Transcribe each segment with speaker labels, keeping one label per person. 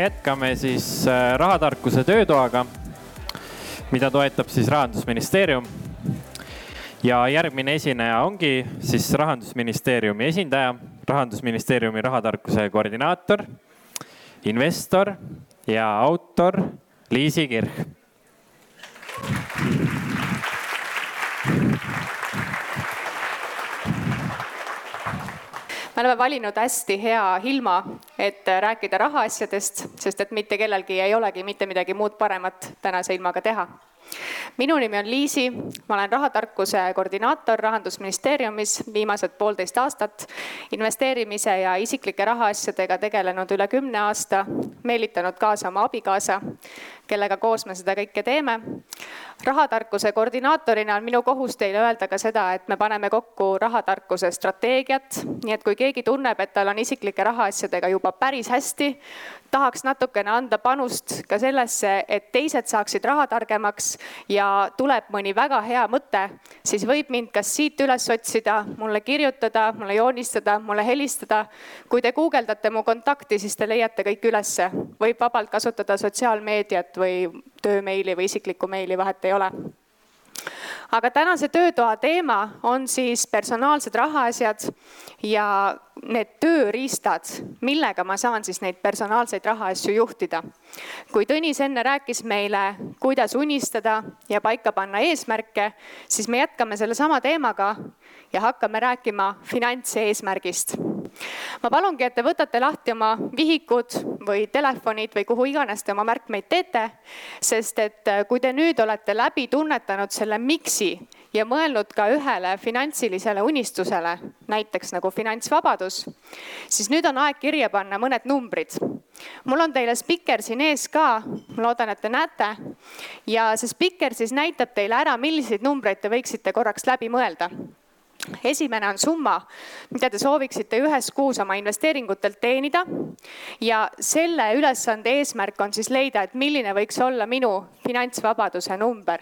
Speaker 1: jätkame siis äh, rahatarkuse töötoaga, mida toetab siis rahandusministeerium. ja järgmine esineja ongi siis rahandusministeeriumi esindaja, rahandusministeeriumi rahatarkuse koordinaator, investor ja autor Liisi Kirch
Speaker 2: me oleme valinud hästi hea ilma, et rääkida rahaasjadest, sest et mitte kellelgi ei olegi mitte midagi muud paremat tänase ilmaga teha minu nimi on Liisi, ma olen rahatarkuse koordinaator Rahandusministeeriumis viimased poolteist aastat. investeerimise ja isiklike rahaasjadega tegelenud üle kümne aasta, meelitanud kaasa oma abikaasa, kellega koos me seda kõike teeme. rahatarkuse koordinaatorina on minu kohus teile öelda ka seda, et me paneme kokku rahatarkuse strateegiat, nii et kui keegi tunneb, et tal on isiklike rahaasjadega juba päris hästi, tahaks natukene anda panust ka sellesse, et teised saaksid rahatargemaks ja tuleb mõni väga hea mõte, siis võib mind kas siit üles otsida, mulle kirjutada, mulle joonistada, mulle helistada. kui te guugeldate mu kontakti, siis te leiate kõik ülesse, võib vabalt kasutada sotsiaalmeediat või töömeili või isiklikku meili, vahet ei ole aga tänase töötoa teema on siis personaalsed rahaasjad ja need tööriistad, millega ma saan siis neid personaalseid rahaasju juhtida. kui Tõnis enne rääkis meile, kuidas unistada ja paika panna eesmärke, siis me jätkame sellesama teemaga ja hakkame rääkima finantseesmärgist ma palungi, et te võtate lahti oma vihikud või telefonid või kuhu iganes te oma märkmeid teete, sest et äh, kui te nüüd olete läbi tunnetanud selle miks'i ja mõelnud ka ühele finantsilisele unistusele, näiteks nagu finantsvabadus, siis nüüd on aeg kirja panna mõned numbrid. mul on teile spikker siin ees ka, ma loodan, et te näete. ja see spikker siis näitab teile ära, milliseid numbreid te võiksite korraks läbi mõelda esimene on summa, mida te sooviksite ühes kuus oma investeeringutelt teenida. ja selle ülesande eesmärk on siis leida, et milline võiks olla minu finantsvabaduse number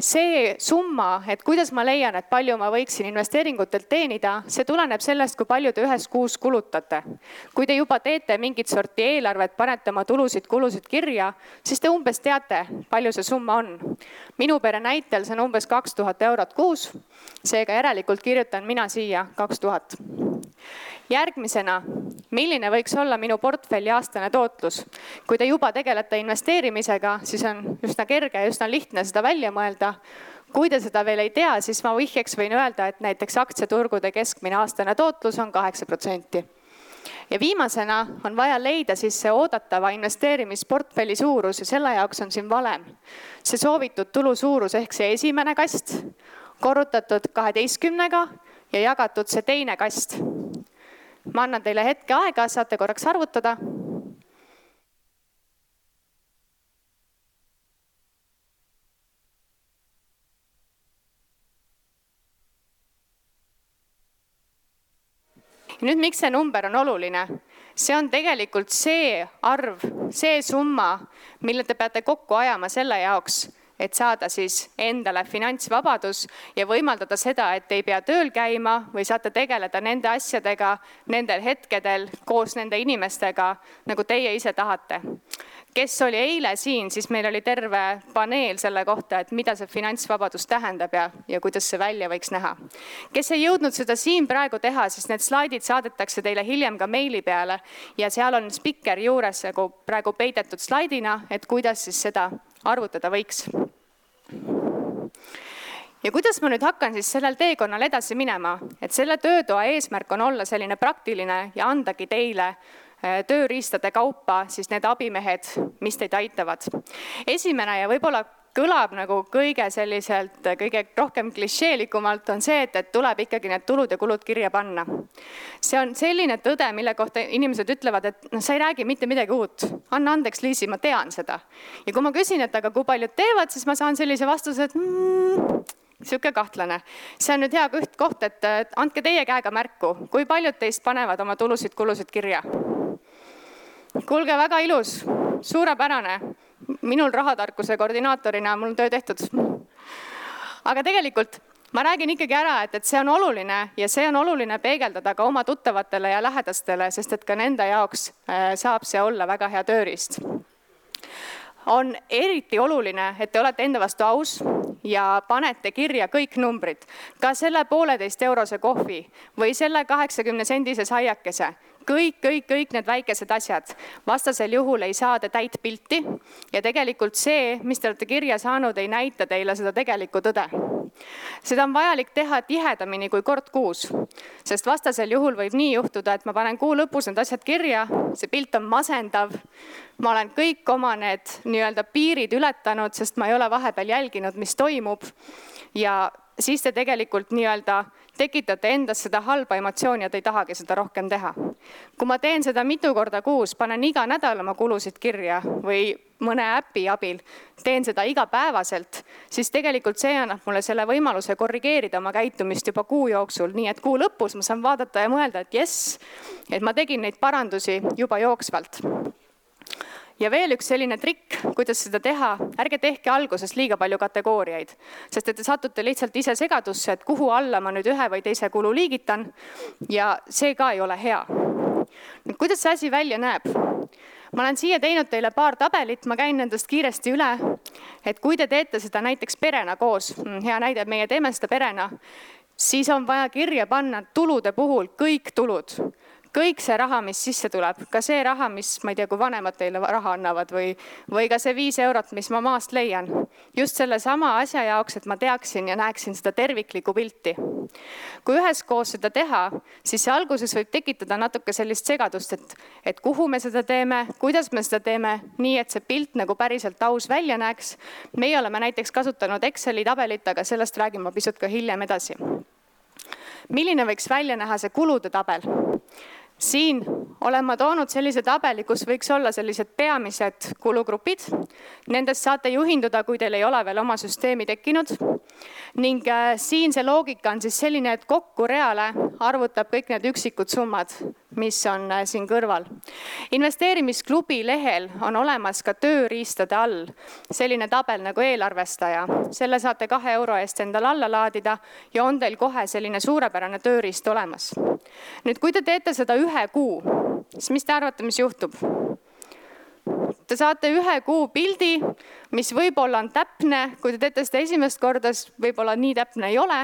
Speaker 2: see summa, et kuidas ma leian, et palju ma võiksin investeeringutelt teenida, see tuleneb sellest, kui palju te ühes kuus kulutate. kui te juba teete mingit sorti eelarvet, panete oma tulusid-kulusid kirja, siis te umbes teate, palju see summa on. minu pere näitel see on umbes kaks tuhat eurot kuus. seega järelikult kirjutan mina siia kaks tuhat järgmisena, milline võiks olla minu portfelli aastane tootlus? kui te juba tegelete investeerimisega, siis on üsna kerge ja üsna lihtne seda välja mõelda. kui te seda veel ei tea, siis ma vihjeks võin öelda, et näiteks aktsiaturgude keskmine aastane tootlus on kaheksa protsenti ja viimasena on vaja leida siis see oodatava investeerimisportfelli suurus ja selle jaoks on siin valem. see soovitud tulu suurus ehk see esimene kast korrutatud kaheteistkümnega ja jagatud see teine kast ma annan teile hetke aega, saate korraks arvutada. nüüd, miks see number on oluline? see on tegelikult see arv, see summa, mille te peate kokku ajama selle jaoks et saada siis endale finantsvabadus ja võimaldada seda, et ei pea tööl käima või saate tegeleda nende asjadega nendel hetkedel koos nende inimestega, nagu teie ise tahate. kes oli eile siin, siis meil oli terve paneel selle kohta, et mida see finantsvabadus tähendab ja, ja kuidas see välja võiks näha. kes ei jõudnud seda siin praegu teha, siis need slaidid saadetakse teile hiljem ka meili peale ja seal on spikker juures nagu praegu peidetud slaidina, et kuidas siis seda arvutada võiks. ja kuidas ma nüüd hakkan siis sellel teekonnal edasi minema, et selle töötoa eesmärk on olla selline praktiline ja andagi teile äh, tööriistade kaupa siis need abimehed, mis teid aitavad. esimene ja võib-olla kõlab nagu kõige selliselt, kõige rohkem klišeelikumalt, on see, et, et tuleb ikkagi need tulud ja kulud kirja panna. see on selline tõde, mille kohta inimesed ütlevad, et noh, sa ei räägi mitte midagi uut. anna andeks, Liisi, ma tean seda. ja kui ma küsin, et aga kui paljud teevad, siis ma saan sellise vastuse, et mm, sihuke kahtlane. see on nüüd hea koht, et andke teie käega märku, kui paljud teist panevad oma tulusid-kulusid kirja. kuulge, väga ilus, suurepärane minul rahatarkuse koordinaatorina, mul on töö tehtud. aga tegelikult ma räägin ikkagi ära, et, et see on oluline ja see on oluline peegeldada ka oma tuttavatele ja lähedastele, sest et ka nende jaoks äh, saab see olla väga hea tööriist. on eriti oluline, et te olete enda vastu aus ja panete kirja kõik numbrid, ka selle pooleteist eurose kohvi või selle kaheksakümne sendise saiakese kõik, kõik, kõik need väikesed asjad. vastasel juhul ei saa te täit pilti ja tegelikult see, mis te olete kirja saanud, ei näita teile seda tegelikku tõde. seda on vajalik teha tihedamini kui kord kuus, sest vastasel juhul võib nii juhtuda, et ma panen kuu lõpus need asjad kirja, see pilt on masendav. ma olen kõik oma need nii-öelda piirid ületanud, sest ma ei ole vahepeal jälginud, mis toimub ja siis te tegelikult nii-öelda tekitate endas seda halba emotsiooni ja te ei tahagi seda rohkem teha. kui ma teen seda mitu korda kuus, panen iga nädal oma kulusid kirja või mõne äpi abil, teen seda igapäevaselt, siis tegelikult see annab mulle selle võimaluse korrigeerida oma käitumist juba kuu jooksul, nii et kuu lõpus ma saan vaadata ja mõelda, et jess, et ma tegin neid parandusi juba jooksvalt ja veel üks selline trikk, kuidas seda teha, ärge tehke alguses liiga palju kategooriaid, sest et te satute lihtsalt ise segadusse, et kuhu alla ma nüüd ühe või teise kulu liigitan ja see ka ei ole hea. nüüd kuidas see asi välja näeb? ma olen siia teinud teile paar tabelit, ma käin nendest kiiresti üle. et kui te teete seda näiteks perena koos, mm, hea näide, meie teeme seda perena, siis on vaja kirja panna tulude puhul kõik tulud kõik see raha, mis sisse tuleb, ka see raha, mis ma ei tea, kui vanemad teile raha annavad või, või ka see viis eurot, mis ma maast leian. just sellesama asja jaoks, et ma teaksin ja näeksin seda terviklikku pilti. kui üheskoos seda teha, siis see alguses võib tekitada natuke sellist segadust, et, et kuhu me seda teeme, kuidas me seda teeme, nii et see pilt nagu päriselt aus välja näeks. meie oleme näiteks kasutanud Exceli tabelit, aga sellest räägin ma pisut ka hiljem edasi milline võiks välja näha see kulude tabel? Siin olen ma toonud sellise tabeli, kus võiks olla sellised peamised kulugrupid. Nendest saate juhinduda, kui teil ei ole veel oma süsteemi tekkinud. Ning äh, siin see loogika on siis selline, et kokku reale arvutab kõik need üksikud summad, mis on äh, siin kõrval. investeerimisklubi lehel on olemas ka tööriistade all selline tabel nagu eelarvestaja. selle saate kahe euro eest endale alla laadida ja on teil kohe selline suurepärane tööriist olemas. nüüd, kui te teete seda ühe kuu, siis mis te arvate, mis juhtub? Te saate ühe kuu pildi, mis võib-olla on täpne, kui te teete seda esimest korda, siis võib-olla nii täpne ei ole.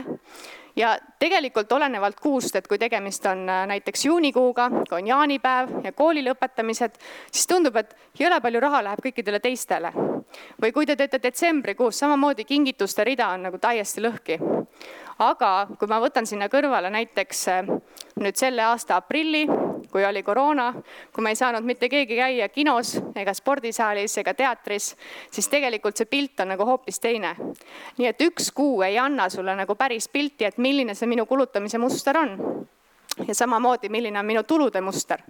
Speaker 2: Ja tegelikult olenevalt kuust, et kui tegemist on äh, näiteks juunikuuga, kui on jaanipäev ja kooli lõpetamised, siis tundub, et jõle palju raha läheb kõikidele teistele. või kui te teete detsembrikuus, samamoodi kingituste rida on nagu täiesti lõhki. Aga kui ma võtan sinna kõrvale näiteks äh, nüüd selle aasta aprilli, kui oli koroona, kui me ei saanud mitte keegi käia kinos ega spordisaalis ega teatris, siis tegelikult see pilt on nagu hoopis teine. nii et üks kuu ei anna sulle nagu päris pilti, et milline see minu kulutamise muster on. ja samamoodi, milline on minu tulude muster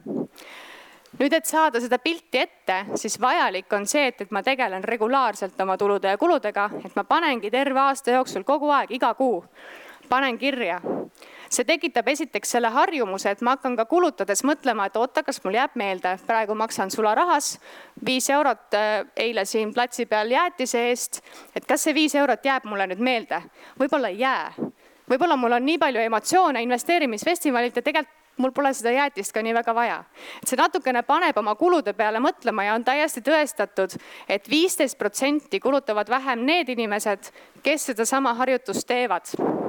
Speaker 2: nüüd, et saada seda pilti ette, siis vajalik on see, et, et ma tegelen regulaarselt oma tulude ja kuludega, et ma panengi terve aasta jooksul kogu aeg, iga kuu, panen kirja. See tekitab esiteks selle harjumuse, et ma hakkan ka kulutades mõtlema, et oota, kas mul jääb meelde, praegu maksan sularahas. Viis eurot äh, eile siin platsi peal jäätise eest, et kas see viis eurot jääb mulle nüüd meelde? võib-olla ei jää. Võib-olla mul on nii palju emotsioone investeerimisfestivalilt ja tegelikult mul pole seda jäätist ka nii väga vaja. et see natukene paneb oma kulude peale mõtlema ja on täiesti tõestatud et, et viisteist protsenti kulutavad vähem need inimesed, kes sedasama harjutust teevad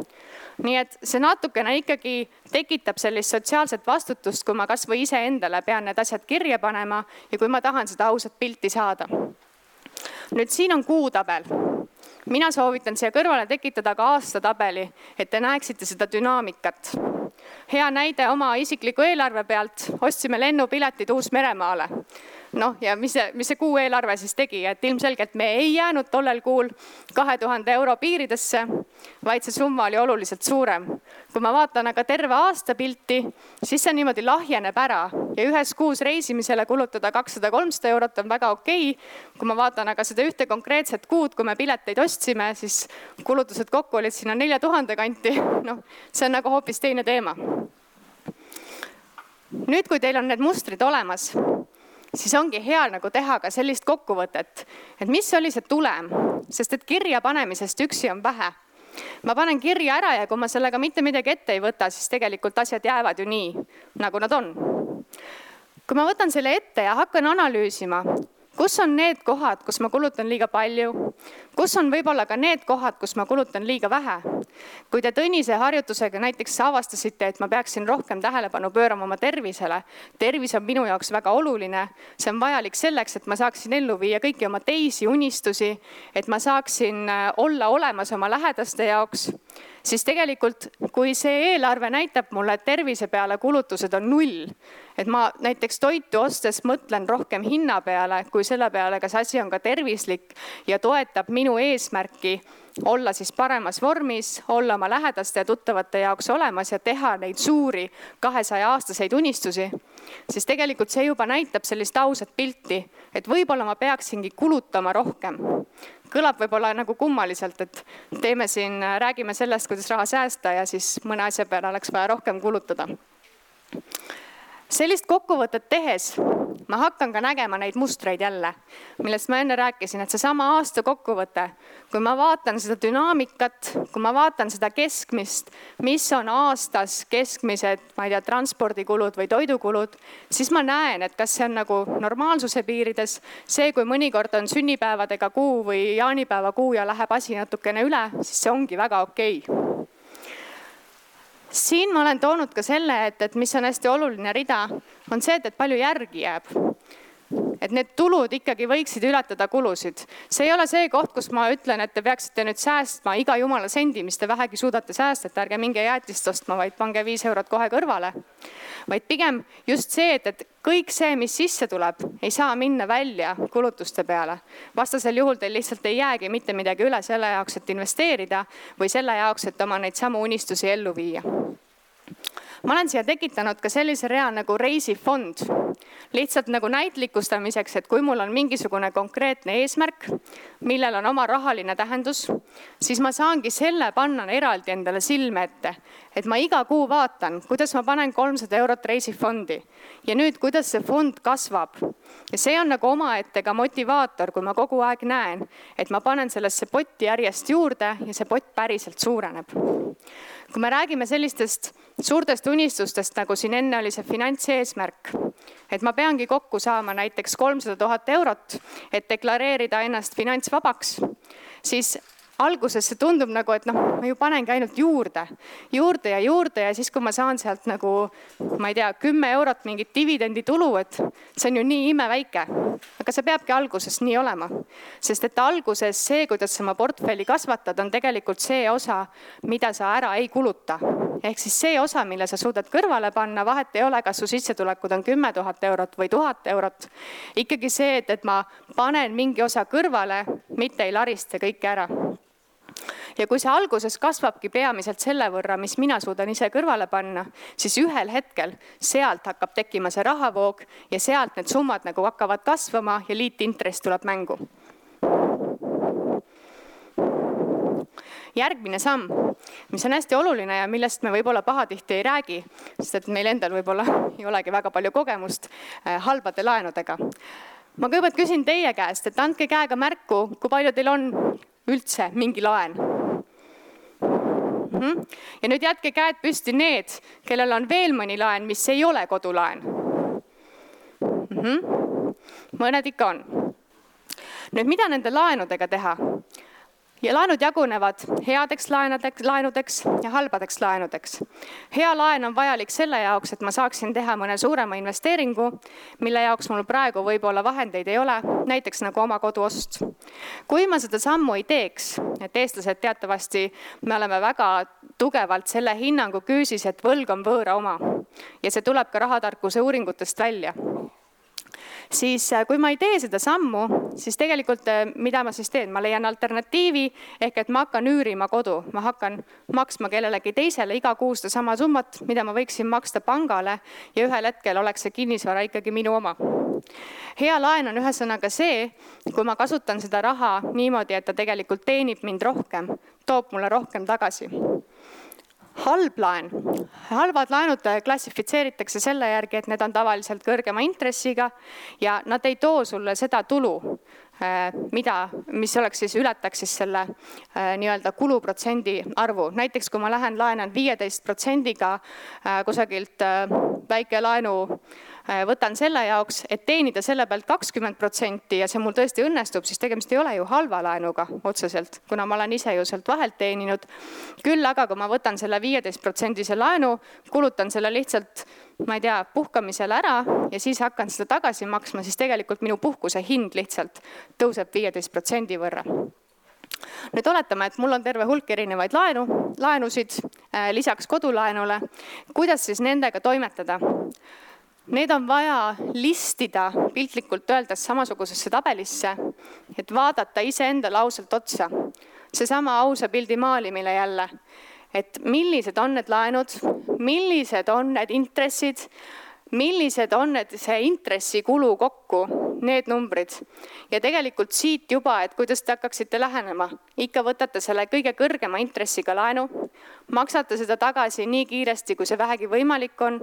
Speaker 2: nii et see natukene ikkagi tekitab sellist sotsiaalset vastutust, kui ma kasvõi iseendale pean need asjad kirja panema ja kui ma tahan seda ausat pilti saada. nüüd siin on kuutabel mina soovitan siia kõrvale tekitada ka aastatabeli, et te näeksite seda dünaamikat hea näide oma isikliku eelarve pealt, ostsime lennupiletid Uus-Meremaale. Noh, ja mis see, mis see kuu eelarve siis tegi, et ilmselgelt me ei jäänud tollel kuul kahe tuhande euro piiridesse, vaid see summa oli oluliselt suurem. kui ma vaatan aga terve aasta pilti, siis see niimoodi lahjeneb ära ja ühes kuus reisimisele kulutada kakssada, kolmsada eurot on väga okei okay.. kui ma vaatan aga seda ühte konkreetset kuud, kui me pileteid ostsime, siis kulutused kokku olid sinna nelja tuhande kanti. noh, see on nagu hoopis teine teema. nüüd, kui teil on need mustrid olemas, siis ongi hea nagu teha ka sellist kokkuvõtet, et mis oli see tulem, sest et kirja panemisest üksi on vähe ma panen kirja ära ja kui ma sellega mitte midagi ette ei võta, siis tegelikult asjad jäävad ju nii, nagu nad on. kui ma võtan selle ette ja hakkan analüüsima, kus on need kohad, kus ma kulutan liiga palju, kus on võib-olla ka need kohad, kus ma kulutan liiga vähe. Kui te Tõnise harjutusega näiteks avastasite, et ma peaksin rohkem tähelepanu pöörama oma tervisele, tervis on minu jaoks väga oluline, see on vajalik selleks, et ma saaksin ellu viia kõiki oma teisi unistusi, et ma saaksin äh, olla olemas oma lähedaste jaoks. Siis tegelikult, kui see eelarve näitab mulle, et tervise peale kulutused on null, et ma näiteks toitu ostes mõtlen rohkem hinna peale kui selle peale, kas asi on ka tervislik ja toetab minu eesmärki olla siis paremas vormis, olla oma lähedaste ja tuttavate jaoks olemas ja teha neid suuri kahesaja aastaseid unistusi, siis tegelikult see juba näitab sellist ausat pilti, et võib-olla ma peaksingi kulutama rohkem kõlab võib-olla nagu kummaliselt, et teeme siin, räägime sellest, kuidas raha säästa ja siis mõne asja peale oleks vaja rohkem kulutada. Sellist kokkuvõtet tehes ma hakkan ka nägema neid mustreid jälle, millest ma enne rääkisin, et seesama aasta kokkuvõte, kui ma vaatan seda dünaamikat, kui ma vaatan seda keskmist, mis on aastas keskmised, ma ei tea, transpordikulud või toidukulud, siis ma näen, et kas see on nagu normaalsuse piirides, see, kui mõnikord on sünnipäevadega kuu või jaanipäeva kuu ja läheb asi natukene üle, siis see ongi väga okei. okay siin ma olen toonud ka selle, et, et mis on hästi oluline rida, on see, et, et palju järgi jääb et need tulud ikkagi võiksid ületada kulusid. see ei ole see koht, kus ma ütlen, et te peaksite nüüd säästma iga jumala sendi, mis te vähegi suudate säästa, et ärge minge jäätist ostma, vaid pange viis eurot kohe kõrvale. Vaid pigem just see, et, et kõik see, mis sisse tuleb, ei saa minna välja kulutuste peale. vastasel juhul teil lihtsalt ei jäägi mitte midagi üle selle jaoks, et investeerida või selle jaoks, et oma neid samu unistusi ellu viia ma olen siia tekitanud ka sellise rea nagu reisifond, lihtsalt nagu näitlikustamiseks, et kui mul on mingisugune konkreetne eesmärk, millel on oma rahaline tähendus, siis ma saangi selle panna eraldi endale silme ette, et ma iga kuu vaatan, kuidas ma panen kolmsada eurot reisifondi ja nüüd, kuidas see fond kasvab. ja see on nagu omaette ka motivaator, kui ma kogu aeg näen, et ma panen sellesse potti järjest juurde ja see pott päriselt suureneb kui me räägime sellistest suurtest unistustest, nagu siin enne oli see finantseesmärk, et ma peangi kokku saama näiteks kolmsada tuhat eurot, et deklareerida ennast finantsvabaks, siis alguses see tundub nagu, et noh, ma ju panengi ainult juurde, juurde ja juurde ja siis, kui ma saan sealt nagu, ma ei tea, kümme eurot mingit dividenditulu, et see on ju nii imeväike. aga see peabki alguses nii olema, sest et alguses see, kuidas sa oma portfelli kasvatad, on tegelikult see osa, mida sa ära ei kuluta. Ehk siis see osa, mille sa suudad kõrvale panna, vahet ei ole, kas su sissetulekud on kümme tuhat eurot või tuhat eurot. ikkagi see, et, et ma panen mingi osa kõrvale, mitte ei larista kõike ära ja kui see alguses kasvabki peamiselt selle võrra, mis mina suudan ise kõrvale panna, siis ühel hetkel sealt hakkab tekkima see rahavoog ja sealt need summad nagu hakkavad kasvama ja liitintress tuleb mängu. Järgmine samm, mis on hästi oluline ja millest me võib-olla pahatihti ei räägi, sest et meil endal võib-olla ei olegi väga palju kogemust äh, halbade laenudega ma kõigepealt küsin teie käest, et andke käega märku, kui palju teil on üldse mingi laen mm. -hmm. ja nüüd jätke käed püsti need, kellel on veel mõni laen, mis ei ole kodulaen mm. -hmm. mõned ikka on. nüüd, mida nende laenudega teha? Ja laenud jagunevad headeks laenudeks, laenudeks ja halbadeks laenudeks. hea laen on vajalik selle jaoks, et ma saaksin teha mõne suurema investeeringu, mille jaoks mul praegu võib-olla vahendeid ei ole, näiteks nagu oma koduost. kui ma seda sammu ei teeks, et eestlased teatavasti, me oleme väga tugevalt selle hinnangu küüsis, et võlg on võõra oma ja see tuleb ka rahatarkuse uuringutest välja siis äh, kui ma ei tee seda sammu, siis tegelikult äh, mida ma siis teen, ma leian alternatiivi ehk et ma hakkan üürima kodu, ma hakkan maksma kellelegi teisele iga kuu sedasama summat, mida ma võiksin maksta pangale ja ühel hetkel oleks see kinnisvara ikkagi minu oma. Hea laen on ühesõnaga see, kui ma kasutan seda raha niimoodi, et ta tegelikult teenib mind rohkem, toob mulle rohkem tagasi halb laen, halvad laenud klassifitseeritakse selle järgi, et need on tavaliselt kõrgema intressiga ja nad ei too sulle seda tulu, mida, mis oleks siis, ületaks siis selle nii-öelda kuluprotsendi arvu. näiteks kui ma lähen laenan viieteist protsendiga kusagilt väikelaenu Äh, võtan selle jaoks, et teenida selle pealt kakskümmend protsenti ja see mul tõesti õnnestub, siis tegemist ei ole ju halva laenuga otseselt, kuna ma olen ise ju sealt vahelt teeninud. küll aga, kui ma võtan selle viieteist protsendise laenu, kulutan selle lihtsalt, ma ei tea, puhkamisele ära ja siis hakkan seda tagasi maksma, siis tegelikult minu puhkuse hind lihtsalt tõuseb viieteist protsendi võrra nüüd oletame, et mul on terve hulk erinevaid laenu, laenusid äh, lisaks kodulaenule. kuidas siis nendega toimetada? Need on vaja listida piltlikult öeldes samasugusesse tabelisse, et vaadata iseendale ausalt otsa. seesama ausa pildi maalimine jälle, et millised on need laenud, millised on need intressid, millised on need, see intressikulu kokku, need numbrid. ja tegelikult siit juba, et kuidas te hakkaksite lähenema, ikka võtate selle kõige kõrgema intressiga laenu, maksate seda tagasi nii kiiresti, kui see vähegi võimalik on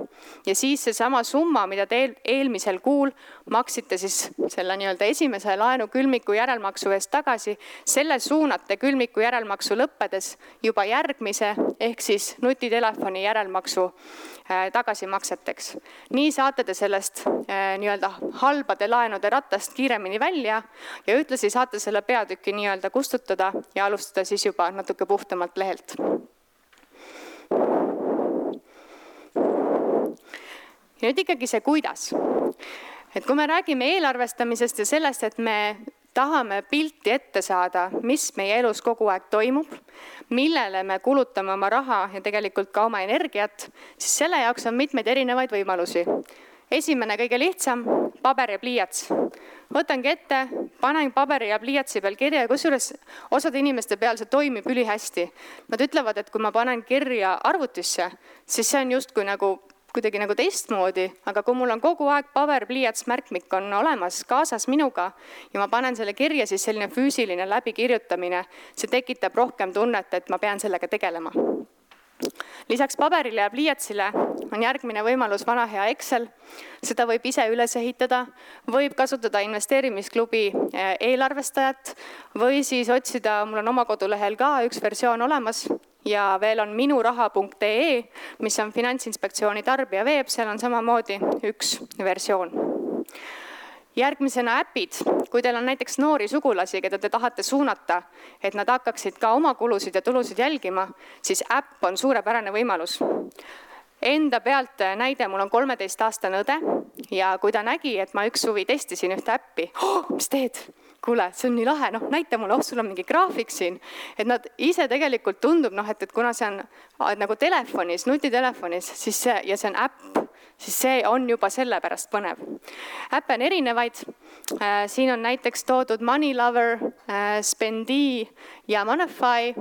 Speaker 2: ja siis seesama summa, mida te eel, eelmisel kuul maksite siis selle nii-öelda esimese laenu külmiku järelmaksu eest tagasi, selle suunate külmiku järelmaksu lõppedes juba järgmise ehk siis nutitelefoni järelmaksu tagasimakseteks. nii saate te sellest äh, nii-öelda halbade laenude rattast kiiremini välja ja ühtlasi saate selle peatüki nii-öelda kustutada ja alustada siis juba natuke puhtamalt lehelt. ja nüüd ikkagi see kuidas. et kui me räägime eelarvestamisest ja sellest, et me tahame pilti ette saada, mis meie elus kogu aeg toimub, millele me kulutame oma raha ja tegelikult ka oma energiat, siis selle jaoks on mitmeid erinevaid võimalusi. esimene, kõige lihtsam, paber ja pliiats. võtangi ette, panen paberi ja pliiatsi peal kirja ja kusjuures osade inimeste peal see toimib ülihästi. Nad ütlevad, et kui ma panen kirja arvutisse, siis see on justkui nagu kuidagi nagu teistmoodi, aga kui mul on kogu aeg paber, pliiats, märkmik on olemas kaasas minuga ja ma panen selle kirja, siis selline füüsiline läbikirjutamine, see tekitab rohkem tunnet, et ma pean sellega tegelema. lisaks paberile ja pliiatsile on järgmine võimalus vana hea Excel. seda võib ise üles ehitada, võib kasutada investeerimisklubi eh, eelarvestajat või siis otsida, mul on oma kodulehel ka üks versioon olemas ja veel on minuraha.ee, mis on Finantsinspektsiooni tarbijaveeb, seal on samamoodi üks versioon järgmisena äpid, kui teil on näiteks noori sugulasi, keda te tahate suunata, et nad hakkaksid ka oma kulusid ja tulusid jälgima, siis äpp on suurepärane võimalus. Enda pealt näide, mul on kolmeteistaastane õde ja kui ta nägi, et ma üks suvi testisin ühte äppi oh,, mis teed? Kuule, see on nii lahe, noh, näita mulle, oh, sul on mingi graafik siin. et nad ise tegelikult tundub noh, et, et kuna see on nagu telefonis, nutitelefonis, siis see ja see on äpp, siis see on juba sellepärast põnev. äppe on erinevaid. Äh, siin on näiteks toodud Moneylover, äh, Spendi ja Monify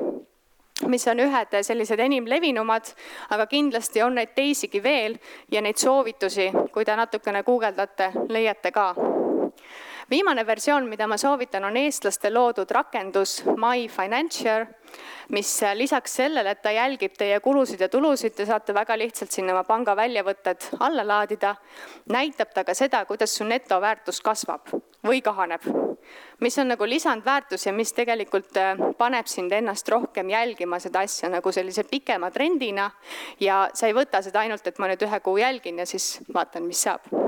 Speaker 2: mis on ühed sellised enim levinumad, aga kindlasti on neid teisigi veel ja neid soovitusi, kui te natukene guugeldate, leiate ka viimane versioon, mida ma soovitan, on eestlaste loodud rakendus My Financial, mis lisaks sellele, et ta jälgib teie kulusid ja tulusid, te saate väga lihtsalt sinna oma panga väljavõtted alla laadida, näitab ta ka seda, kuidas su netoväärtus kasvab või kahaneb. Mis on nagu lisandväärtus ja mis tegelikult äh, paneb sind ennast rohkem jälgima seda asja nagu sellise pikema trendina ja sa ei võta seda ainult, et ma nüüd ühe kuu jälgin ja siis vaatan, mis saab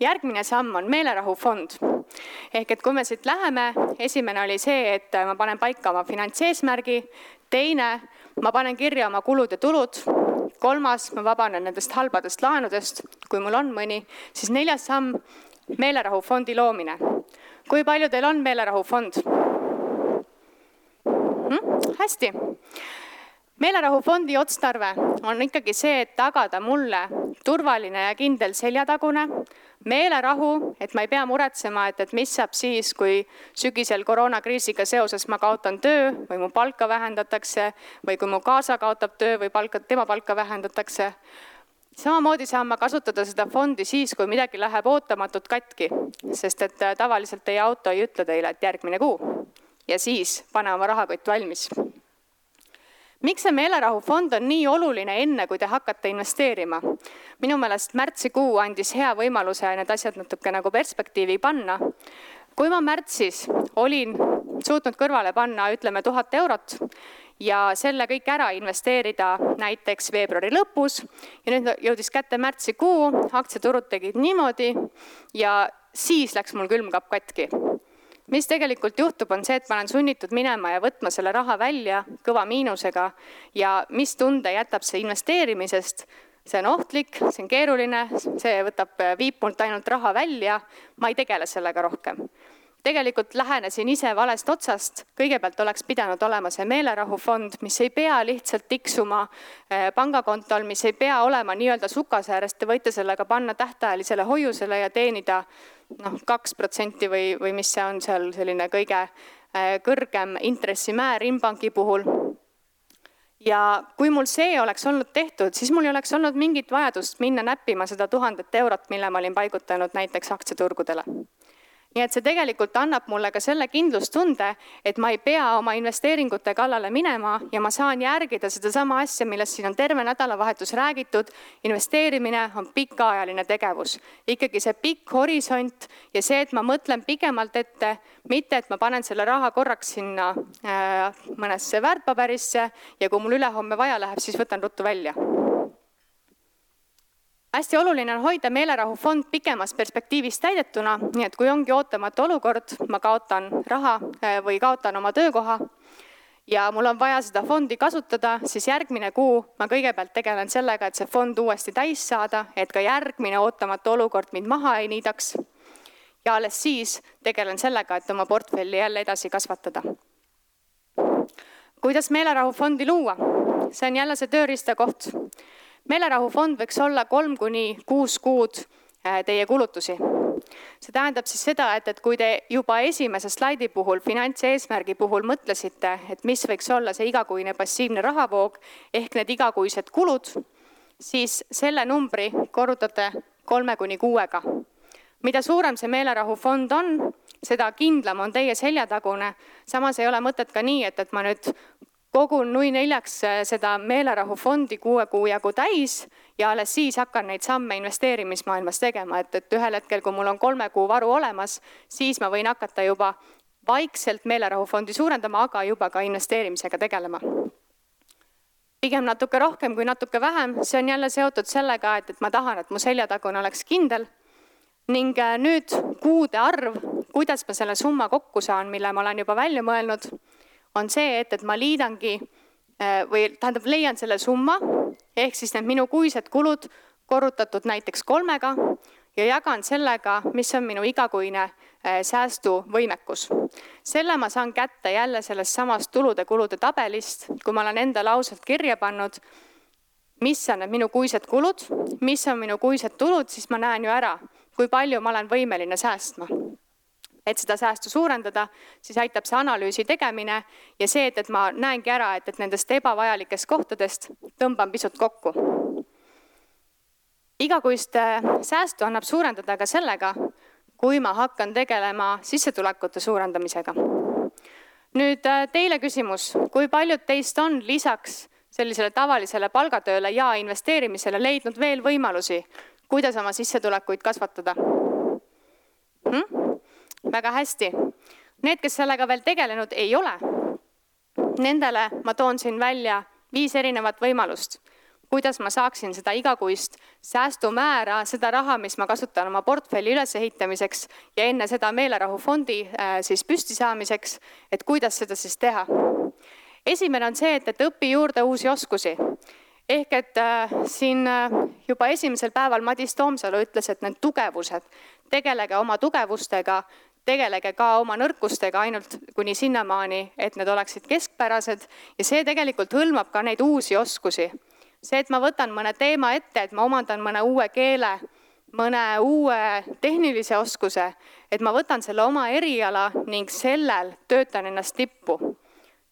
Speaker 2: järgmine samm on meelerahufond. ehk et kui me siit läheme, esimene oli see, et ma panen paika oma finantseesmärgi, teine, ma panen kirja oma kulud ja tulud, kolmas, ma vabanen nendest halbadest laenudest, kui mul on mõni, siis neljas samm, meelerahufondi loomine. kui palju teil on meelerahufond hm?? hästi meelerahufondi otstarve on ikkagi see, et tagada mulle turvaline ja kindel seljatagune, meelerahu, et ma ei pea muretsema, et, et mis saab siis, kui sügisel koroonakriisiga seoses ma kaotan töö või mu palka vähendatakse või kui mu kaasa kaotab töö või palka, tema palka vähendatakse. samamoodi saan ma kasutada seda fondi siis, kui midagi läheb ootamatult katki, sest et tavaliselt teie auto ei ütle teile, et järgmine kuu ja siis pane oma rahakott valmis miks see meelerahufond on nii oluline enne, kui te hakkate investeerima? minu meelest märtsikuu andis hea võimaluse need asjad natuke nagu perspektiivi panna. kui ma märtsis olin suutnud kõrvale panna, ütleme tuhat eurot ja selle kõik ära investeerida näiteks veebruari lõpus ja nüüd jõudis kätte märtsikuu, aktsiaturud tegid niimoodi ja siis läks mul külmkapp katki mis tegelikult juhtub, on see, et ma olen sunnitud minema ja võtma selle raha välja kõva miinusega. Ja mis tunde jätab see investeerimisest, see on ohtlik, see on keeruline, see võtab, viib mult ainult raha välja, ma ei tegele sellega rohkem tegelikult lähenesin ise valest otsast, kõigepealt oleks pidanud olema see meelerahufond, mis ei pea lihtsalt tiksuma eh, pangakontol, mis ei pea olema nii-öelda sukase ääres, te võite sellega panna tähtajalisele hoiusele ja teenida noh, kaks protsenti või, või mis see on seal selline kõige äh, kõrgem intressimäär Inbanki puhul. ja kui mul see oleks olnud tehtud, siis mul ei oleks olnud mingit vajadust minna näppima seda tuhandet eurot, mille ma olin paigutanud näiteks aktsiaturgudele nii et see tegelikult annab mulle ka selle kindlustunde, et ma ei pea oma investeeringute kallale minema ja ma saan järgida sedasama asja, millest siin on terve nädalavahetus räägitud. investeerimine on pikaajaline tegevus, ikkagi see pikk horisont ja see, et ma mõtlen pikemalt ette, mitte et ma panen selle raha korraks sinna äh, mõnesse väärtpaberisse ja kui mul ülehomme vaja läheb, siis võtan ruttu välja hästi oluline on hoida meelerahufond pikemas perspektiivis täidetuna, nii et kui ongi ootamatu olukord, ma kaotan raha äh, või kaotan oma töökoha ja mul on vaja seda fondi kasutada, siis järgmine kuu ma kõigepealt tegelen sellega, et see fond uuesti täis saada, et ka järgmine ootamatu olukord mind maha ei niidaks. ja alles siis tegelen sellega, et oma portfelli jälle edasi kasvatada. kuidas meelerahufondi luua? see on jälle see tööriistakoht meelerahufond võiks olla kolm kuni kuus kuud äh, teie kulutusi. see tähendab siis seda, et, et kui te juba esimese slaidi puhul, finantseesmärgi puhul mõtlesite, et mis võiks olla see igakuine passiivne rahavoog ehk need igakuised kulud, siis selle numbri korrutate kolme kuni kuuega. mida suurem see meelerahufond on, seda kindlam on teie seljatagune. samas ei ole mõtet ka nii, et, et ma nüüd kogun nui neljaks äh, seda meelerahufondi kuue kuu jagu täis ja alles siis hakkan neid samme investeerimismaailmas tegema, et, et ühel hetkel, kui mul on kolme kuu varu olemas, siis ma võin hakata juba vaikselt meelerahufondi suurendama, aga juba ka investeerimisega tegelema. pigem natuke rohkem kui natuke vähem, see on jälle seotud sellega, et, et ma tahan, et mu seljatagune oleks kindel. ning äh, nüüd kuude arv, kuidas ma selle summa kokku saan, mille ma olen juba välja mõelnud on see, et, et ma liidangi äh, või tähendab, leian selle summa ehk siis need minu kuised kulud korrutatud näiteks kolmega ja jagan sellega, mis on minu igakuine äh, säästuvõimekus. selle ma saan kätte jälle sellest samast tulude-kulude tabelist, kui ma olen endale ausalt kirja pannud, mis on need minu kuised kulud, mis on minu kuised tulud, siis ma näen ju ära, kui palju ma olen võimeline säästma et seda säästu suurendada, siis aitab see analüüsi tegemine ja see, et, et ma näengi ära, et, et nendest ebavajalikest kohtadest tõmban pisut kokku. igakuist äh, säästu annab suurendada ka sellega, kui ma hakkan tegelema sissetulekute suurendamisega. nüüd äh, teile küsimus, kui paljud teist on lisaks sellisele tavalisele palgatööle ja investeerimisele leidnud veel võimalusi, kuidas oma sissetulekuid kasvatada hm?? Väga hästi. Need, kes sellega veel tegelenud ei ole, nendele ma toon siin välja viis erinevat võimalust, kuidas ma saaksin seda igakuist säästumäära, seda raha, mis ma kasutan oma portfelli ülesehitamiseks ja enne seda meelerahufondi äh, siis püsti saamiseks, et kuidas seda siis teha. esimene on see, et, et õpi juurde uusi oskusi ehk et äh, siin äh, juba esimesel päeval Madis Toomsalu ütles, et need tugevused, tegelege oma tugevustega tegelege ka oma nõrkustega ainult kuni sinnamaani, et need oleksid keskpärased ja see tegelikult hõlmab ka neid uusi oskusi. see, et ma võtan mõne teema ette, et ma omandan mõne uue keele, mõne uue tehnilise oskuse, et ma võtan selle oma eriala ning sellel töötan ennast tippu.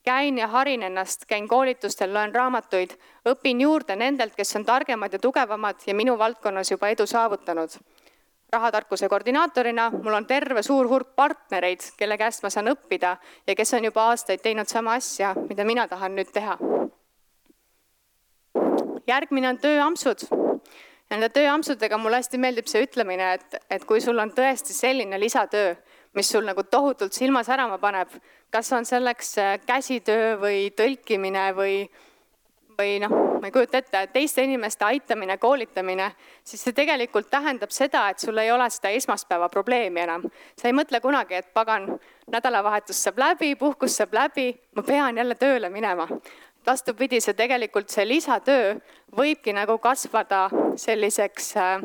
Speaker 2: käin ja harin ennast, käin koolitustel, loen raamatuid, õpin juurde nendelt, kes on targemad ja tugevamad ja minu valdkonnas juba edu saavutanud rahatarkuse koordinaatorina mul on terve suur hulk partnereid, kelle käest ma saan õppida ja kes on juba aastaid teinud sama asja, mida mina tahan nüüd teha. järgmine on tööampsud. Nende tööampsudega mulle hästi meeldib see ütlemine, et, et kui sul on tõesti selline lisatöö, mis sul nagu tohutult silma särama paneb, kas on selleks äh, käsitöö või tõlkimine või, või noh, ma ei kujuta ette, teiste inimeste aitamine, koolitamine, siis see tegelikult tähendab seda, et sul ei ole seda esmaspäeva probleemi enam. sa ei mõtle kunagi, et pagan, nädalavahetus saab läbi, puhkus saab läbi, ma pean jälle tööle minema vastupidi, see tegelikult, see lisatöö võibki nagu kasvada selliseks äh,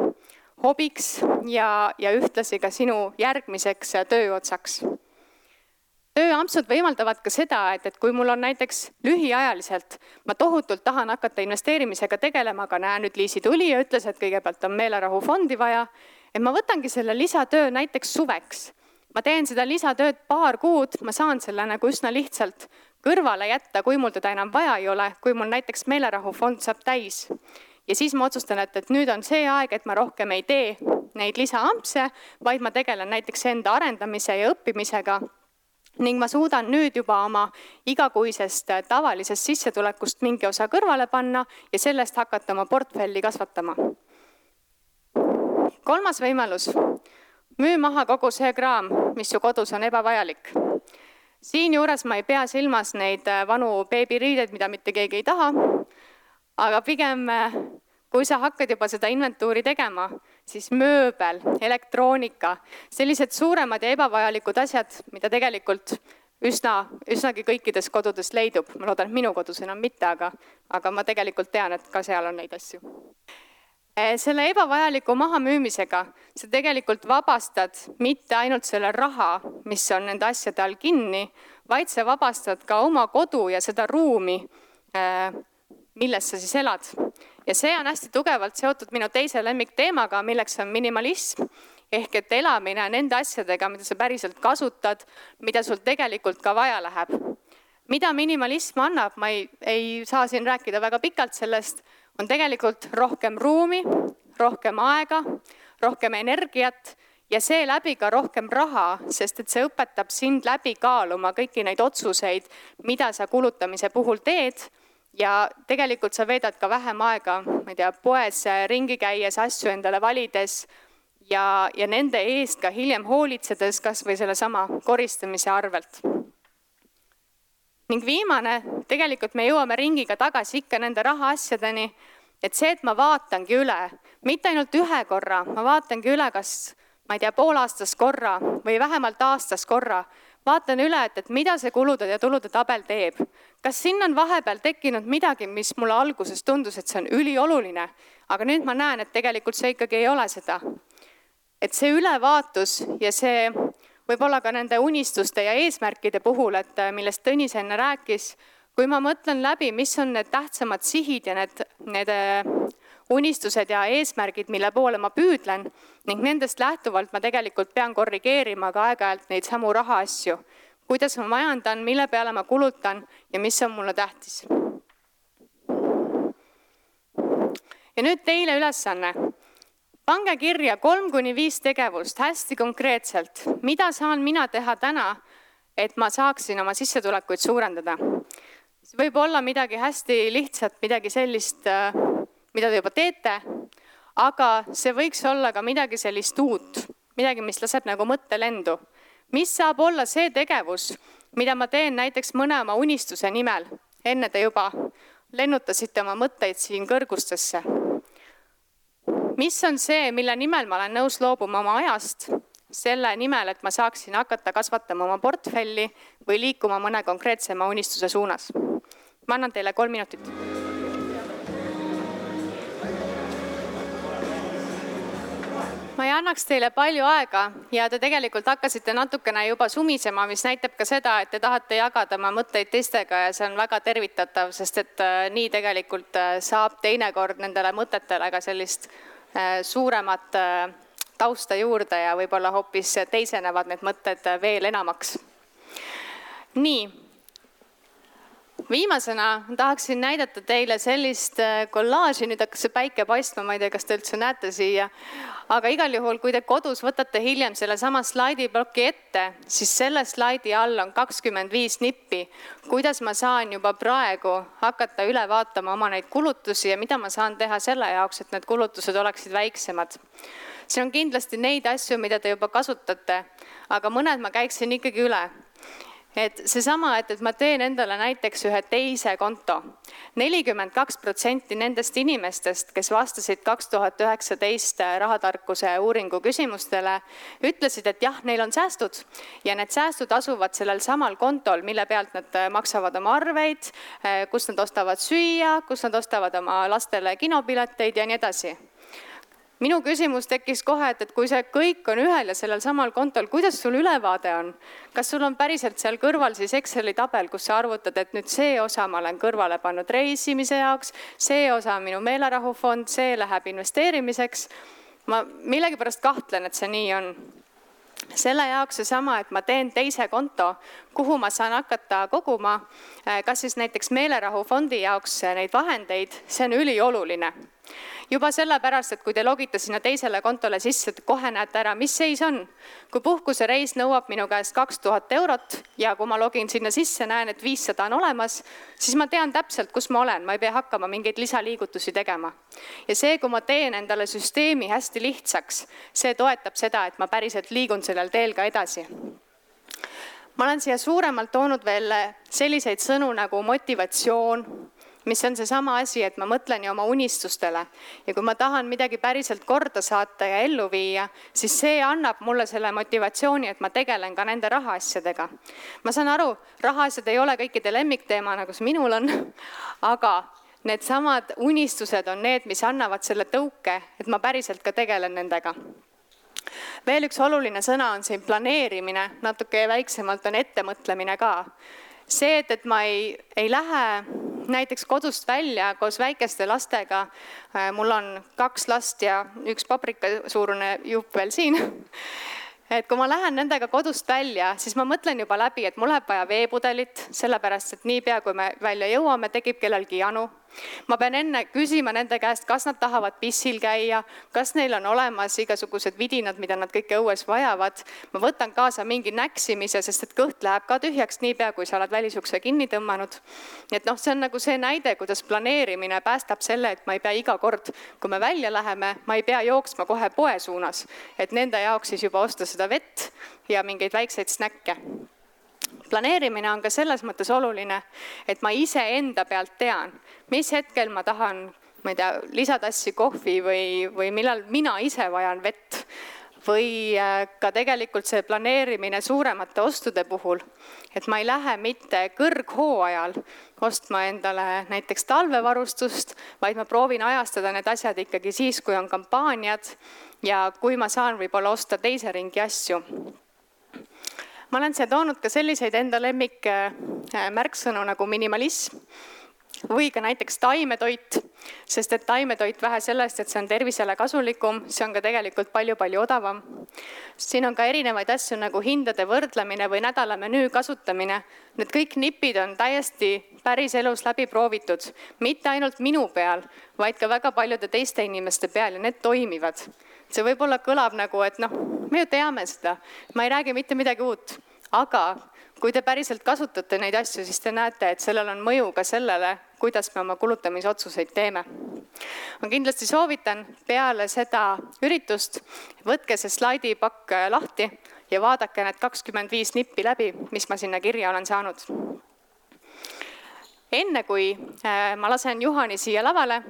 Speaker 2: hobiks ja, ja ühtlasi ka sinu järgmiseks äh, tööotsaks. Tööampsud võimaldavad ka seda, et, et kui mul on näiteks lühiajaliselt, ma tohutult tahan hakata investeerimisega tegelema, aga näe, nüüd Liisi tuli ja ütles, et kõigepealt on meelerahufondi vaja, et ma võtangi selle lisatöö näiteks suveks ma teen seda lisatööd paar kuud, ma saan selle nagu üsna lihtsalt kõrvale jätta, kui mul teda enam vaja ei ole, kui mul näiteks meelerahufond saab täis. ja siis ma otsustan, et, et nüüd on see aeg, et ma rohkem ei tee neid lisaampse, vaid ma tegelen näiteks enda arendamise ja õppimisega ning ma suudan nüüd juba oma igakuisest tavalisest sissetulekust mingi osa kõrvale panna ja sellest hakata oma portfelli kasvatama. kolmas võimalus, müü maha kogu see kraam, mis su kodus on ebavajalik siinjuures ma ei pea silmas neid äh, vanu beebiriideid, mida mitte keegi ei taha, aga pigem äh, kui sa hakkad juba seda inventuuri tegema, siis mööbel, elektroonika, sellised suuremad ja ebavajalikud asjad, mida tegelikult üsna, üsnagi kõikides kodudes leidub. ma loodan, et minu kodus enam mitte, aga, aga ma tegelikult tean, et ka seal on neid asju. Eh, selle ebavajaliku mahamüümisega sa tegelikult vabastad mitte ainult selle raha, mis on nende asjade all kinni, vaid sa vabastad ka oma kodu ja seda ruumi, eh, milles sa siis elad. Ja see on hästi tugevalt seotud minu teise lemmikteemaga, milleks on minimalism ehk et elamine nende asjadega, mida sa päriselt kasutad, mida sul tegelikult ka vaja läheb. mida minimalism annab, ma ei, ei saa siin rääkida väga pikalt sellest on tegelikult rohkem ruumi, rohkem aega, rohkem energiat ja seeläbi ka rohkem raha, sest et see õpetab sind läbi kaaluma kõiki neid otsuseid, mida sa kulutamise puhul teed ja tegelikult sa veedad ka vähem aega, ma ei tea, poes ringi käies, asju endale valides ja, ja nende eest ka hiljem hoolitsedes, kas või sellesama koristamise arvelt. Ning viimane, tegelikult me jõuame ringiga tagasi ikka nende rahaasjadeni, et see, et ma vaatangi üle, mitte ainult ühe korra, ma vaatangi üle, kas ma ei tea, poolaastas korra või vähemalt aastas korra, vaatan üle, et, et mida see kulude ja tulude tabel teeb. kas sinna on vahepeal tekkinud midagi, mis mulle alguses tundus, et see on ülioluline, aga nüüd ma näen, et tegelikult see ikkagi ei ole seda. et see ülevaatus ja see võib-olla ka nende unistuste ja eesmärkide puhul, et äh, millest Tõnis enne rääkis, kui ma mõtlen läbi, mis on need tähtsamad sihid ja need, need äh, unistused ja eesmärgid, mille poole ma püüdlen ning nendest lähtuvalt ma tegelikult pean korrigeerima ka aeg-ajalt neid samu rahaasju. kuidas ma majandan, mille peale ma kulutan ja mis on mulle tähtis. ja nüüd teile ülesanne pange kirja kolm kuni viis tegevust hästi konkreetselt, mida saan mina teha täna, et ma saaksin oma sissetulekuid suurendada. see võib olla midagi hästi lihtsat, midagi sellist, äh, mida te juba teete, aga see võiks olla ka midagi sellist uut, midagi, mis laseb nagu mõtte lendu. mis saab olla see tegevus, mida ma teen näiteks mõne oma unistuse nimel, enne te juba lennutasite oma mõtteid siin kõrgustesse mis on see, mille nimel ma olen nõus loobuma oma ajast, selle nimel, et ma saaksin hakata kasvatama oma portfelli või liikuma mõne konkreetsema unistuse suunas. ma annan teile kolm minutit ma ei annaks teile palju aega ja te tegelikult hakkasite natukene juba sumisema, mis näitab ka seda, et te tahate jagada oma mõtteid teistega ja see on väga tervitatav, sest et äh, nii tegelikult äh, saab teinekord nendele mõtetele ka sellist Äh, suuremat tausta juurde ja võib-olla hoopis teisenevad need mõtted veel enamaks. nii, viimasena tahaksin näidata teile sellist kollaaži, nüüd hakkas see päike paistma, ma ei tea, kas te üldse näete siia, aga igal juhul, kui te kodus võtate hiljem sellesama slaidiploki ette, siis selle slaidi all on kakskümmend viis nippi, kuidas ma saan juba praegu hakata üle vaatama oma neid kulutusi ja mida ma saan teha selle jaoks, et need kulutused oleksid väiksemad. siin on kindlasti neid asju, mida te juba kasutate, aga mõned ma käiksin ikkagi üle et seesama, et, et ma teen endale näiteks ühe teise konto. nelikümmend kaks protsenti nendest inimestest, kes vastasid kaks tuhat üheksateist rahatarkuse uuringu küsimustele, ütlesid, et jah, neil on säästud ja need säästud asuvad sellel samal kontol, mille pealt nad maksavad oma arveid, kus nad ostavad süüa, kus nad ostavad oma lastele kinopileteid ja nii edasi minu küsimus tekkis kohe, et, et kui see kõik on ühel ja sellel samal kontol, kuidas sul ülevaade on? kas sul on päriselt seal kõrval siis Exceli tabel, kus sa arvutad, et nüüd see osa ma olen kõrvale pannud reisimise jaoks, see osa on minu meelerahufond, see läheb investeerimiseks. ma millegipärast kahtlen, et see nii on selle jaoks seesama, et ma teen teise konto, kuhu ma saan hakata koguma, kas siis näiteks meelerahufondi jaoks neid vahendeid, see on ülioluline juba sellepärast, et kui te logite sinna teisele kontole sisse, kohe näete ära, mis seis on. kui puhkusereis nõuab minu käest kaks tuhat eurot ja kui ma login sinna sisse, näen, et viissada on olemas, siis ma tean täpselt, kus ma olen, ma ei pea hakkama mingeid lisaliigutusi tegema. ja see, kui ma teen endale süsteemi hästi lihtsaks, see toetab seda, et ma päriselt liigun sellel teel ka edasi ma olen siia suuremalt toonud veel selliseid sõnu nagu motivatsioon, mis on seesama asi, et ma mõtlen ju oma unistustele ja kui ma tahan midagi päriselt korda saata ja ellu viia, siis see annab mulle selle motivatsiooni, et ma tegelen ka nende rahaasjadega. ma saan aru, rahaasjad ei ole kõikide lemmikteema, nagu see minul on, aga needsamad unistused on need, mis annavad selle tõuke, et ma päriselt ka tegelen nendega veel üks oluline sõna on siin planeerimine, natuke väiksemalt on ettemõtlemine ka. see, et, et ma ei, ei lähe näiteks kodust välja koos väikeste lastega, äh, mul on kaks last ja üks paprikasuurune jupp veel siin. Et kui ma lähen nendega kodust välja, siis ma mõtlen juba läbi, et mul läheb vaja veepudelit, sellepärast et niipea, kui me välja jõuame, tekib kellelgi janu ma pean enne küsima nende käest, kas nad tahavad pissil käia, kas neil on olemas igasugused vidinad, mida nad kõike õues vajavad. ma võtan kaasa mingi näksimise, sest et kõht läheb ka tühjaks niipea, kui sa oled välisukse kinni tõmmanud. nii et noh, see on nagu see näide, kuidas planeerimine päästab selle, et ma ei pea iga kord, kui me välja läheme, ma ei pea jooksma kohe poe suunas, et nende jaoks siis juba osta seda vett ja mingeid väikseid snäkke planeerimine on ka selles mõttes oluline, et ma iseenda pealt tean, mis hetkel ma tahan, ma ei tea, lisatassi kohvi või, või millal mina ise vajan vett. Või äh, ka tegelikult see planeerimine suuremate ostude puhul, et ma ei lähe mitte kõrghooajal ostma endale näiteks talvevarustust, vaid ma proovin ajastada need asjad ikkagi siis, kui on kampaaniad ja kui ma saan võib-olla osta teise ringi asju. Ma olen siia toonud ka selliseid enda lemmikmärksõnu nagu minimalism või ka näiteks taimetoit, sest et taimetoit vähe sellest, et see on tervisele kasulikum, see on ka tegelikult palju-palju odavam. siin on ka erinevaid asju nagu hindade võrdlemine või nädala menüü kasutamine. Need kõik nipid on täiesti päriselus läbi proovitud, mitte ainult minu peal, vaid ka väga paljude teiste inimeste peal ja need toimivad see võib-olla kõlab nagu, et noh, me ju teame seda, ma ei räägi mitte midagi uut, aga kui te päriselt kasutate neid asju, siis te näete, et sellel on mõju ka sellele, kuidas me oma kulutamisotsuseid teeme. ma kindlasti soovitan peale seda üritust, võtke see slaidipakk lahti ja vaadake need kakskümmend viis nippi läbi, mis ma sinna kirja olen saanud enne kui äh, ma lasen Juhani siia lavale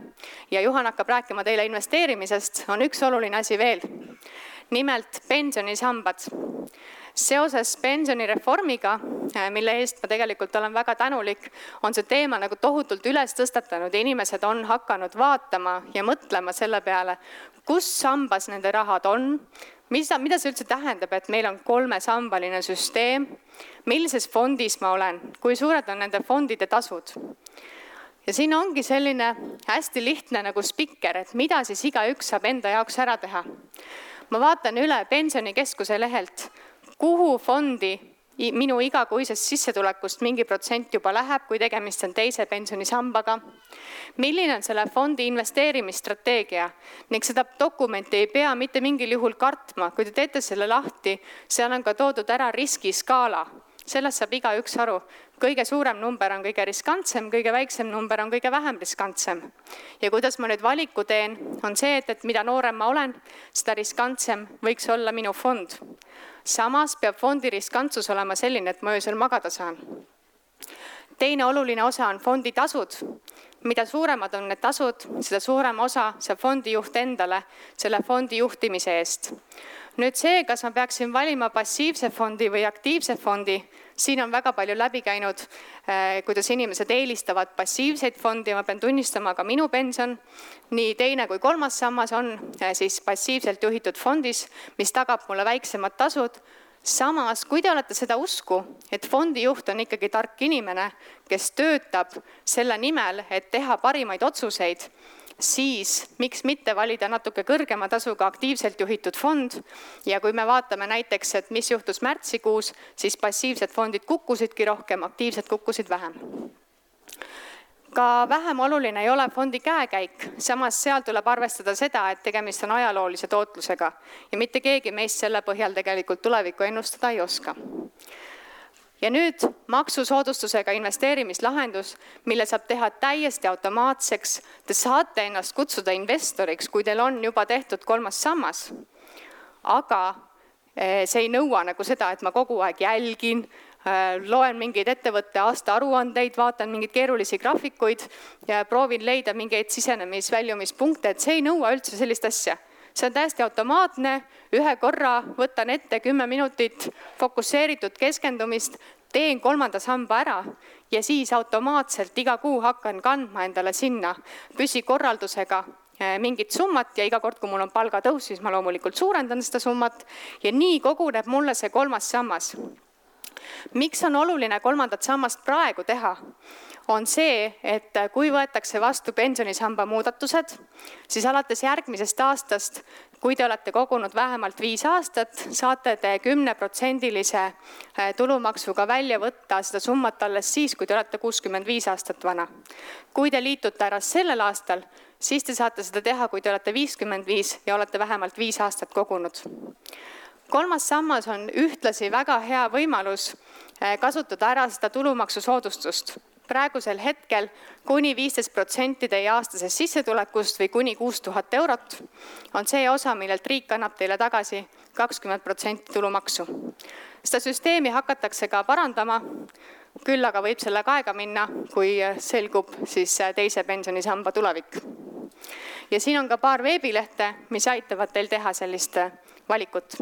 Speaker 2: ja Juhan hakkab rääkima teile investeerimisest, on üks oluline asi veel. nimelt pensionisambad. Seoses pensionireformiga, äh, mille eest ma tegelikult olen väga tänulik, on see teema nagu tohutult üles tõstatanud ja inimesed on hakanud vaatama ja mõtlema selle peale, kus sambas nende rahad on, mis, mida see üldse tähendab, et meil on kolmesambaline süsteem, millises fondis ma olen, kui suured on nende fondide tasud? ja siin ongi selline hästi lihtne nagu spikker, et mida siis igaüks saab enda jaoks ära teha. ma vaatan üle pensionikeskuse lehelt, kuhu fondi minu igakuisest sissetulekust mingi protsent juba läheb, kui tegemist on teise pensionisambaga. milline on selle fondi investeerimisstrateegia ning seda dokumenti ei pea mitte mingil juhul kartma, kui te teete selle lahti, seal on ka toodud ära riskiskaala sellest saab igaüks aru, kõige suurem number on kõige riskantsem, kõige väiksem number on kõige vähem riskantsem. ja kuidas ma nüüd valiku teen, on see, et, et mida noorem ma olen, seda riskantsem võiks olla minu fond. Samas peab fondi riskantsus olema selline, et ma öösel magada saan. teine oluline osa on fondi tasud. mida suuremad on need tasud, seda suurem osa saab fondijuht endale selle fondi juhtimise eest nüüd see, kas ma peaksin valima passiivse fondi või aktiivse fondi, siin on väga palju läbi käinud, eh, kuidas inimesed eelistavad passiivseid fondi, ma pean tunnistama, ka minu pension, nii teine kui kolmas sammas on eh, siis passiivselt juhitud fondis, mis tagab mulle väiksemad tasud. samas, kui te olete seda usku, et fondijuht on ikkagi tark inimene, kes töötab selle nimel, et teha parimaid otsuseid siis miks mitte valida natuke kõrgema tasuga aktiivselt juhitud fond? Ja kui me vaatame näiteks, et mis juhtus märtsikuus, siis passiivsed fondid kukkusidki rohkem, aktiivsed kukkusid vähem. Ka vähem oluline ei ole fondi käekäik, samas seal tuleb arvestada seda, et tegemist on ajaloolise tootlusega ja mitte keegi meist selle põhjal tegelikult tulevikku ennustada ei oska ja nüüd maksusoodustusega investeerimislahendus, mille saab teha täiesti automaatseks. Te saate ennast kutsuda investoriks, kui teil on juba tehtud kolmas sammas. aga eh, see ei nõua nagu seda, et ma kogu aeg jälgin, eh, loen mingeid ettevõtte aastaaruandeid, vaatan mingeid keerulisi graafikuid ja proovin leida mingeid sisenemis-väljumispunkte, et see ei nõua üldse sellist asja see on täiesti automaatne, ühe korra võtan ette kümme minutit fokusseeritud keskendumist, teen kolmanda samba ära ja siis automaatselt iga kuu hakkan kandma endale sinna püsikorraldusega eh, mingit summat ja iga kord, kui mul on palgatõus, siis ma loomulikult suurendan seda summat ja nii koguneb mulle see kolmas sammas. miks on oluline kolmandat sammast praegu teha? On see, et kui võetakse vastu pensionisamba muudatused, siis alates järgmisest aastast, kui te olete kogunud vähemalt viis aastat, saate te kümneprotsendilise äh, tulumaksuga välja võtta seda summat alles siis, kui te olete kuuskümmend viis aastat vana. kui te liitute ära sellel aastal, siis te saate seda teha, kui te olete viiskümmend viis ja olete vähemalt viis aastat kogunud kolmas sammas on ühtlasi väga hea võimalus äh, kasutada ära seda tulumaksusoodustust praegusel hetkel kuni viisteist protsenti teie aastasest sissetulekust või kuni kuus tuhat eurot on see osa, millelt riik annab teile tagasi kakskümmend protsenti tulumaksu. seda süsteemi hakatakse ka parandama, küll aga võib sellega aega minna, kui selgub siis teise pensionisamba tulevik. ja siin on ka paar veebilehte, mis aitavad teil teha sellist valikut.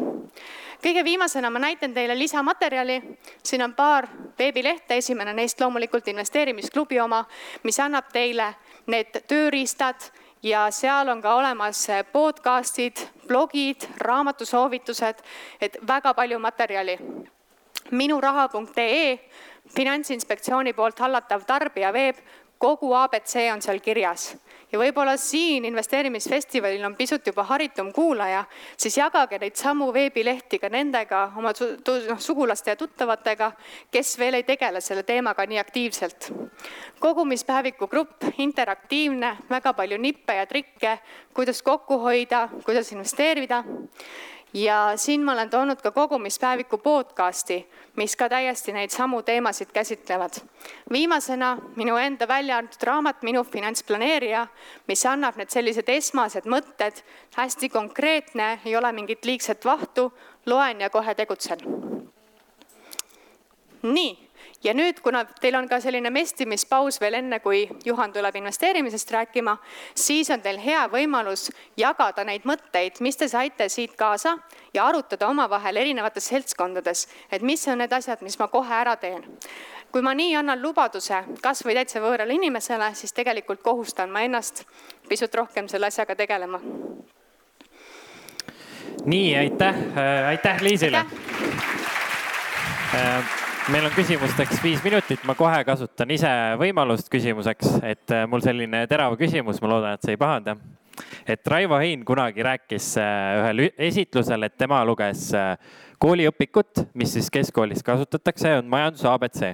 Speaker 2: kõige viimasena ma näitan teile lisamaterjali, siin on paar veebilehte, esimene neist loomulikult investeerimisklubi oma, mis annab teile need tööriistad ja seal on ka olemas podcast'id, blogid, raamatusoovitused, et väga palju materjali. minuraha.ee, Finantsinspektsiooni poolt hallatav tarbijaveeb, kogu abc on seal kirjas ja võib-olla siin investeerimisfestivalil on pisut juba haritum kuulaja, siis jagage neid samu veebilehti ka nendega, oma noh, sugulaste ja tuttavatega, kes veel ei tegele selle teemaga nii aktiivselt. kogumispäeviku grupp, interaktiivne, väga palju nippe ja trikke, kuidas kokku hoida, kuidas investeerida ja siin ma olen toonud ka kogumispäeviku podcasti, mis ka täiesti neid samu teemasid käsitlevad. viimasena minu enda välja antud raamat Minu finantsplaneerija, mis annab need sellised esmased mõtted, hästi konkreetne, ei ole mingit liigset vahtu, loen ja kohe tegutsen. nii ja nüüd, kuna teil on ka selline mestimispaus veel enne, kui Juhan tuleb investeerimisest rääkima, siis on teil hea võimalus jagada neid mõtteid, mis te saite siit kaasa ja arutada omavahel erinevates seltskondades, et mis on need asjad, mis ma kohe ära teen. kui ma nii annan lubaduse kasvõi täitsa võõrale inimesele, siis tegelikult kohustan ma ennast pisut rohkem selle asjaga tegelema.
Speaker 1: nii, aitäh, aitäh Liisile. Äh, meil on küsimusteks viis minutit, ma kohe kasutan ise võimalust küsimuseks, et äh, mul selline terav küsimus, ma loodan, et sa ei pahanda. et Raivo Hein kunagi rääkis äh, ühel esitlusel, et tema luges äh, kooliõpikut, mis siis keskkoolis kasutatakse, on majanduse abc.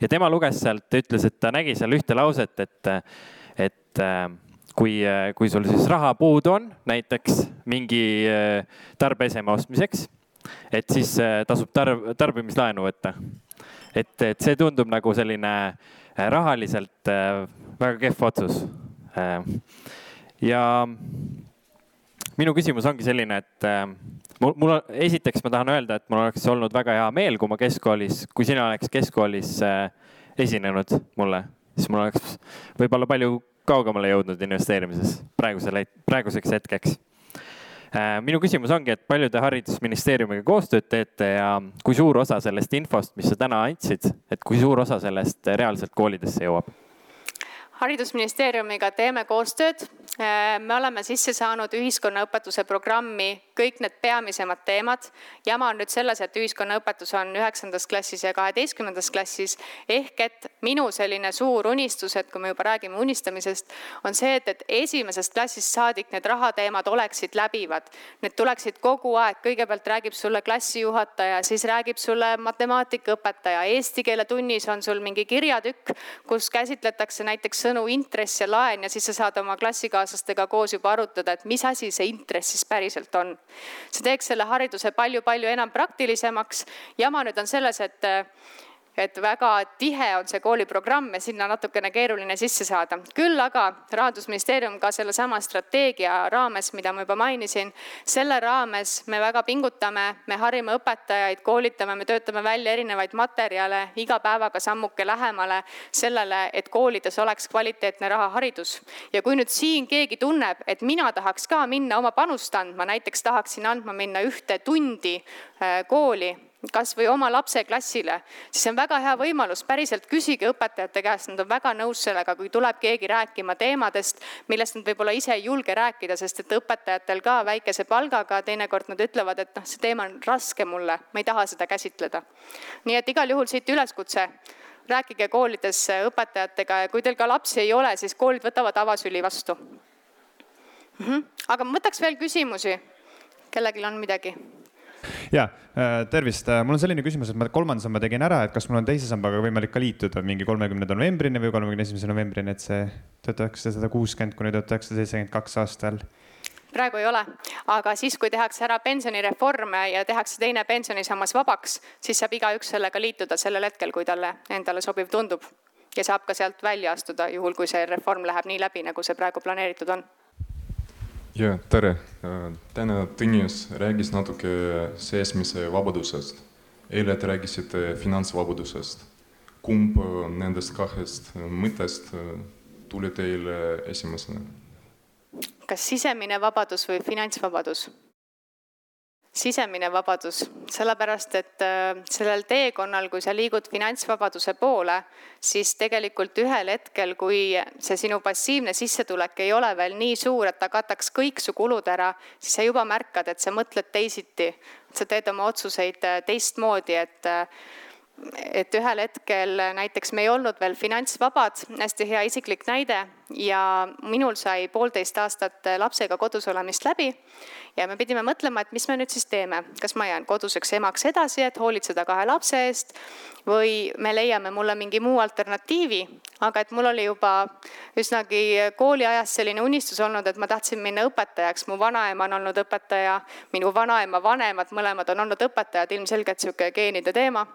Speaker 1: ja tema luges sealt, ütles, et ta nägi seal ühte lauset, et, et kui, kui sul siis raha puudu on, näiteks mingi tarbeeseme ostmiseks, et siis tasub tarb, tarbimislaenu võtta. et, et see tundub nagu selline rahaliselt väga kehv otsus. ja minu küsimus ongi selline, et äh, mul, mul, esiteks ma tahan öelda, et mul oleks olnud väga hea meel, kui ma keskkoolis, kui sina oleks keskkoolis äh, esinenud mulle, siis mul oleks võib-olla palju kaugemale jõudnud investeerimises praegusel, praeguseks hetkeks äh, minu küsimus ongi, et palju te Haridusministeeriumiga koostööd teete ja kui suur osa sellest infost, mis sa täna andsid, et kui suur osa sellest reaalselt koolidesse jõuab?
Speaker 2: haridusministeeriumiga teeme koostööd. Äh, me oleme sisse saanud ühiskonnaõpetuse programmi kõik need peamisemad teemad. jama on nüüd selles, et ühiskonnaõpetus on üheksandas klassis ja kaheteistkümnendas klassis. ehk et minu selline suur unistus, et kui me juba räägime unistamisest, on see, et, et esimesest klassist saadik need rahateemad oleksid läbivad. Need tuleksid kogu aeg, kõigepealt räägib sulle klassijuhataja, siis räägib sulle matemaatikaõpetaja, eesti keele tunnis on sul mingi kirjatükk, kus käsitletakse näiteks sõnu intress ja laen ja siis sa saad oma klassikaaslastega koos juba arutada, et mis asi see intress siis päriselt on. See teeks selle hariduse palju-palju enam praktilisemaks. jama nüüd on selles, et et väga tihe on see kooliprogramm ja sinna natukene keeruline sisse saada. küll aga rahandusministeerium ka sellesama strateegia raames, mida ma juba mainisin, selle raames me väga pingutame, me harime õpetajaid, koolitame, me töötame välja erinevaid materjale iga päevaga sammuke lähemale sellele, et koolides oleks kvaliteetne rahaharidus. ja kui nüüd siin keegi tunneb, et mina tahaks ka minna oma panust andma, näiteks tahaksin andma minna ühte tundi äh, kooli kas või oma lapse klassile, siis on väga hea võimalus, päriselt küsige õpetajate käest, nad on väga nõus sellega, kui tuleb keegi rääkima teemadest, millest nad võib-olla ise ei julge rääkida, sest et õpetajatel ka väikese palgaga teinekord nad ütlevad, et noh, see teema on raske mulle, ma ei taha seda käsitleda. nii et igal juhul siit üleskutse, rääkige koolides õpetajatega ja kui teil ka lapsi ei ole, siis koolid võtavad avasüli vastu mm. -hmm. aga ma võtaks veel küsimusi, kellelgi on midagi
Speaker 3: ja äh, tervist, äh, mul on selline küsimus, et ma kolmanda samba tegin ära, et kas mul on teise sambaga võimalik ka liituda mingi kolmekümnenda novembrini või kolmekümne esimese novembrini, et see tuhat üheksasada kuuskümmend kuni tuhat üheksasada seitsekümmend kaks aastal.
Speaker 2: Praegu ei ole, aga siis, kui tehakse ära pensionireform ja tehakse teine pensionisammas vabaks, siis saab igaüks sellega liituda sellel hetkel, kui talle endale sobiv tundub ja saab ka sealt välja astuda, juhul kui see reform läheb nii läbi, nagu see praegu planeeritud on
Speaker 4: ja tere, täna Tõnis rääkis natuke seesmise vabadusest. eile te rääkisite finantsvabadusest. kumb nendest kahest mõttest tuli teile esimesena?
Speaker 2: kas sisemine vabadus või finantsvabadus? Sisemine vabadus, sellepärast et äh, sellel teekonnal, kui sa liigud finantsvabaduse poole, siis tegelikult ühel hetkel, kui see sinu passiivne sissetulek ei ole veel nii suur, et ta kataks kõik su kulud ära, siis sa juba märkad, et sa mõtled teisiti, sa teed oma otsuseid äh, teistmoodi, et äh, et ühel hetkel näiteks me ei olnud veel finantsvabad, hästi hea isiklik näide ja minul sai poolteist aastat lapsega kodus olemist läbi ja me pidime mõtlema, et mis me nüüd siis teeme, kas ma jään koduseks emaks edasi, et hoolitseda kahe lapse eest või me leiame mulle mingi muu alternatiivi, aga et mul oli juba üsnagi kooliajast selline unistus olnud, et ma tahtsin minna õpetajaks, mu vanaema on olnud õpetaja, minu vanaema vanemad mõlemad on olnud õpetajad, ilmselgelt sihuke geenide teema.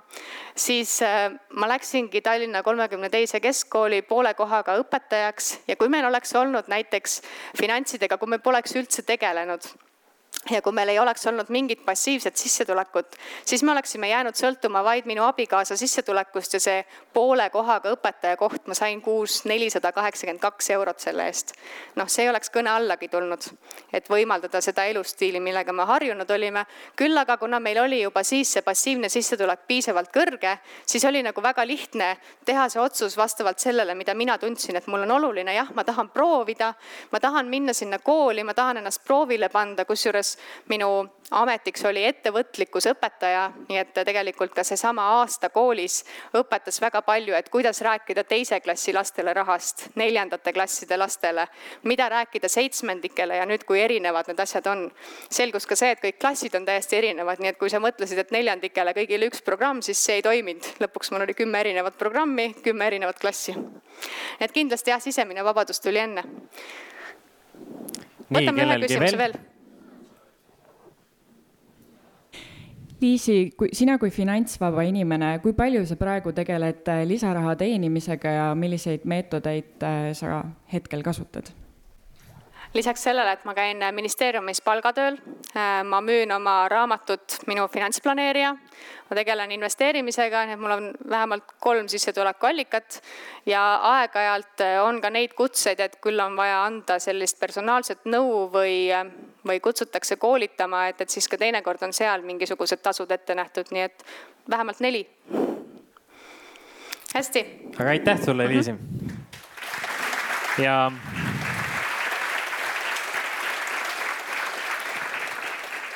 Speaker 2: siis äh, ma läksingi Tallinna kolmekümne teise keskkooli poole kohaga õpetajaks ja kui meil oleks olnud näiteks finantsidega, kui me poleks üldse tegelenud ja kui meil ei oleks olnud mingit passiivset sissetulekut, siis me oleksime jäänud sõltuma vaid minu abikaasa sissetulekust ja see poole kohaga õpetaja koht, ma sain kuus nelisada kaheksakümmend kaks eurot selle eest. noh, see ei oleks kõne allagi tulnud, et võimaldada seda elustiili, millega me harjunud olime. küll aga, kuna meil oli juba siis see passiivne sissetulek piisavalt kõrge, siis oli nagu väga lihtne teha see otsus vastavalt sellele, mida mina tundsin, et mul on oluline, jah, ma tahan proovida, ma tahan minna sinna kooli, ma tahan ennast proovile panda, kusjuures kusjuures minu ametiks oli ettevõtlikkusõpetaja, nii et tegelikult ka seesama aasta koolis õpetas väga palju, et kuidas rääkida teise klassi lastele rahast, neljandate klasside lastele, mida rääkida seitsmendikele ja nüüd, kui erinevad need asjad on. selgus ka see, et kõik klassid on täiesti erinevad, nii et kui sa mõtlesid, et neljandikele kõigile üks programm, siis see ei toiminud. lõpuks mul oli kümme erinevat programmi, kümme erinevat klassi. et kindlasti jah, sisemine vabadus tuli enne. võtame ühe küsimuse veel, veel
Speaker 5: Liisi, kui sina kui finantsvaba inimene, kui palju sa praegu tegeled äh, lisaraha teenimisega ja milliseid meetodeid äh, sa hetkel kasutad?
Speaker 2: lisaks sellele, et ma käin ministeeriumis palgatööl, äh, ma müün oma raamatut Minu finantsplaneerija, ma tegelen investeerimisega, nii et mul on vähemalt kolm sissetulekuallikat ja aeg-ajalt on ka neid kutseid, et küll on vaja anda sellist personaalset nõu või, või kutsutakse koolitama, et, et siis ka teinekord on seal mingisugused tasud ette nähtud, nii et vähemalt neli. hästi.
Speaker 1: aga aitäh sulle, Liisi. ja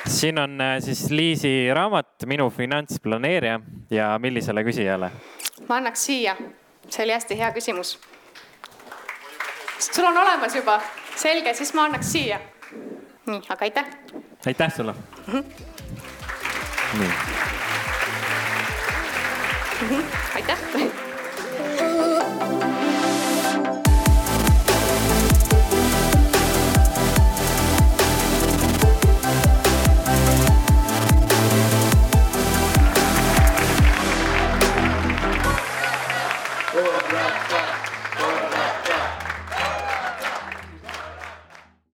Speaker 1: siin on äh, siis Liisi raamat Minu finantsplaneerija ja millisele küsijale?
Speaker 2: ma annaks siia, see oli hästi hea küsimus. sul on olemas juba, selge, siis ma annaks siia. Nii, aga aitäh.
Speaker 1: aitäh sulle mm. -hmm. nii
Speaker 2: mm. -hmm. aitäh